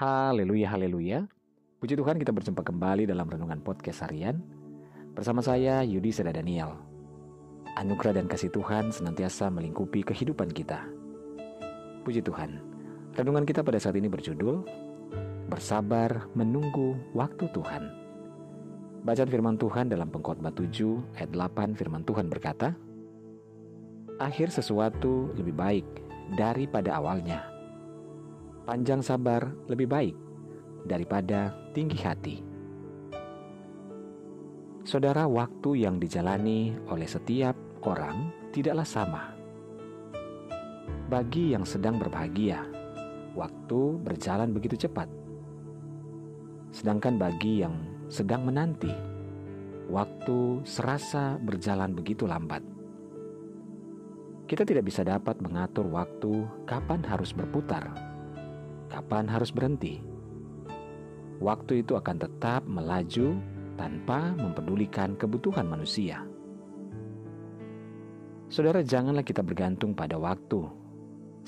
Haleluya, haleluya. Puji Tuhan kita berjumpa kembali dalam Renungan Podcast Harian. Bersama saya Yudi Seda Daniel. Anugerah dan kasih Tuhan senantiasa melingkupi kehidupan kita. Puji Tuhan. Renungan kita pada saat ini berjudul Bersabar menunggu waktu Tuhan. Bacaan firman Tuhan dalam pengkhotbah 7 ayat 8 firman Tuhan berkata, Akhir sesuatu lebih baik daripada awalnya panjang sabar lebih baik daripada tinggi hati. Saudara, waktu yang dijalani oleh setiap orang tidaklah sama. Bagi yang sedang berbahagia, waktu berjalan begitu cepat. Sedangkan bagi yang sedang menanti, waktu serasa berjalan begitu lambat. Kita tidak bisa dapat mengatur waktu kapan harus berputar kapan harus berhenti. Waktu itu akan tetap melaju tanpa mempedulikan kebutuhan manusia. Saudara, janganlah kita bergantung pada waktu,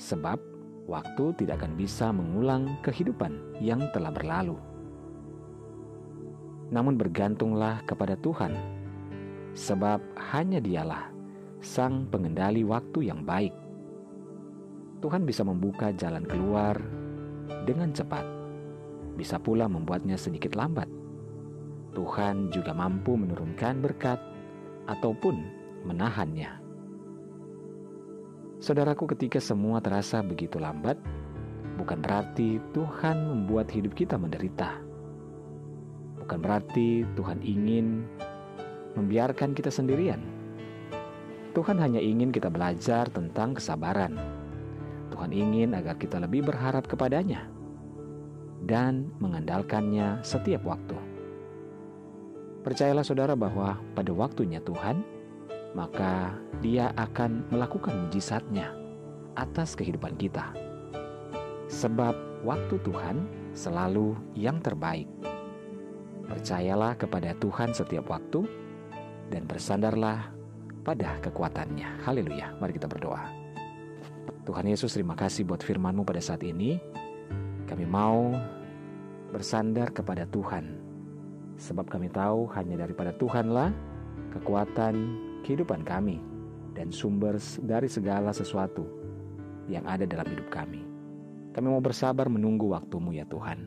sebab waktu tidak akan bisa mengulang kehidupan yang telah berlalu. Namun, bergantunglah kepada Tuhan, sebab hanya Dialah Sang Pengendali waktu yang baik. Tuhan bisa membuka jalan keluar dengan cepat, bisa pula membuatnya sedikit lambat. Tuhan juga mampu menurunkan berkat ataupun menahannya. Saudaraku, ketika semua terasa begitu lambat, bukan berarti Tuhan membuat hidup kita menderita. Bukan berarti Tuhan ingin membiarkan kita sendirian. Tuhan hanya ingin kita belajar tentang kesabaran Tuhan ingin agar kita lebih berharap kepadanya dan mengandalkannya setiap waktu. Percayalah saudara bahwa pada waktunya Tuhan, maka dia akan melakukan mujizatnya atas kehidupan kita. Sebab waktu Tuhan selalu yang terbaik. Percayalah kepada Tuhan setiap waktu dan bersandarlah pada kekuatannya. Haleluya. Mari kita berdoa. Tuhan Yesus terima kasih buat firman-Mu pada saat ini. Kami mau bersandar kepada Tuhan. Sebab kami tahu hanya daripada Tuhanlah kekuatan kehidupan kami dan sumber dari segala sesuatu yang ada dalam hidup kami. Kami mau bersabar menunggu waktumu ya Tuhan.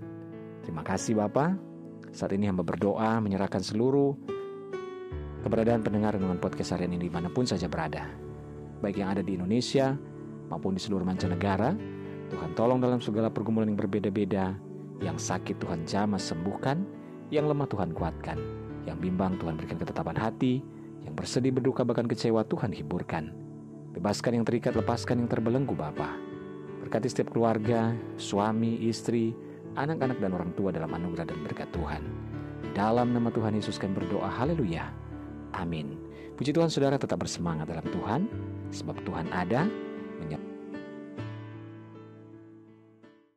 Terima kasih Bapa. Saat ini hamba berdoa menyerahkan seluruh keberadaan pendengar dengan podcast harian ini di mana pun saja berada. Baik yang ada di Indonesia, maupun di seluruh mancanegara. Tuhan tolong dalam segala pergumulan yang berbeda-beda. Yang sakit Tuhan jamah sembuhkan, yang lemah Tuhan kuatkan, yang bimbang Tuhan berikan ketetapan hati, yang bersedih berduka bahkan kecewa Tuhan hiburkan. Bebaskan yang terikat, lepaskan yang terbelenggu Bapa. Berkati setiap keluarga, suami, istri, anak-anak dan orang tua dalam anugerah dan berkat Tuhan. Dalam nama Tuhan Yesus kami berdoa, haleluya. Amin. Puji Tuhan saudara tetap bersemangat dalam Tuhan, sebab Tuhan ada, menyertai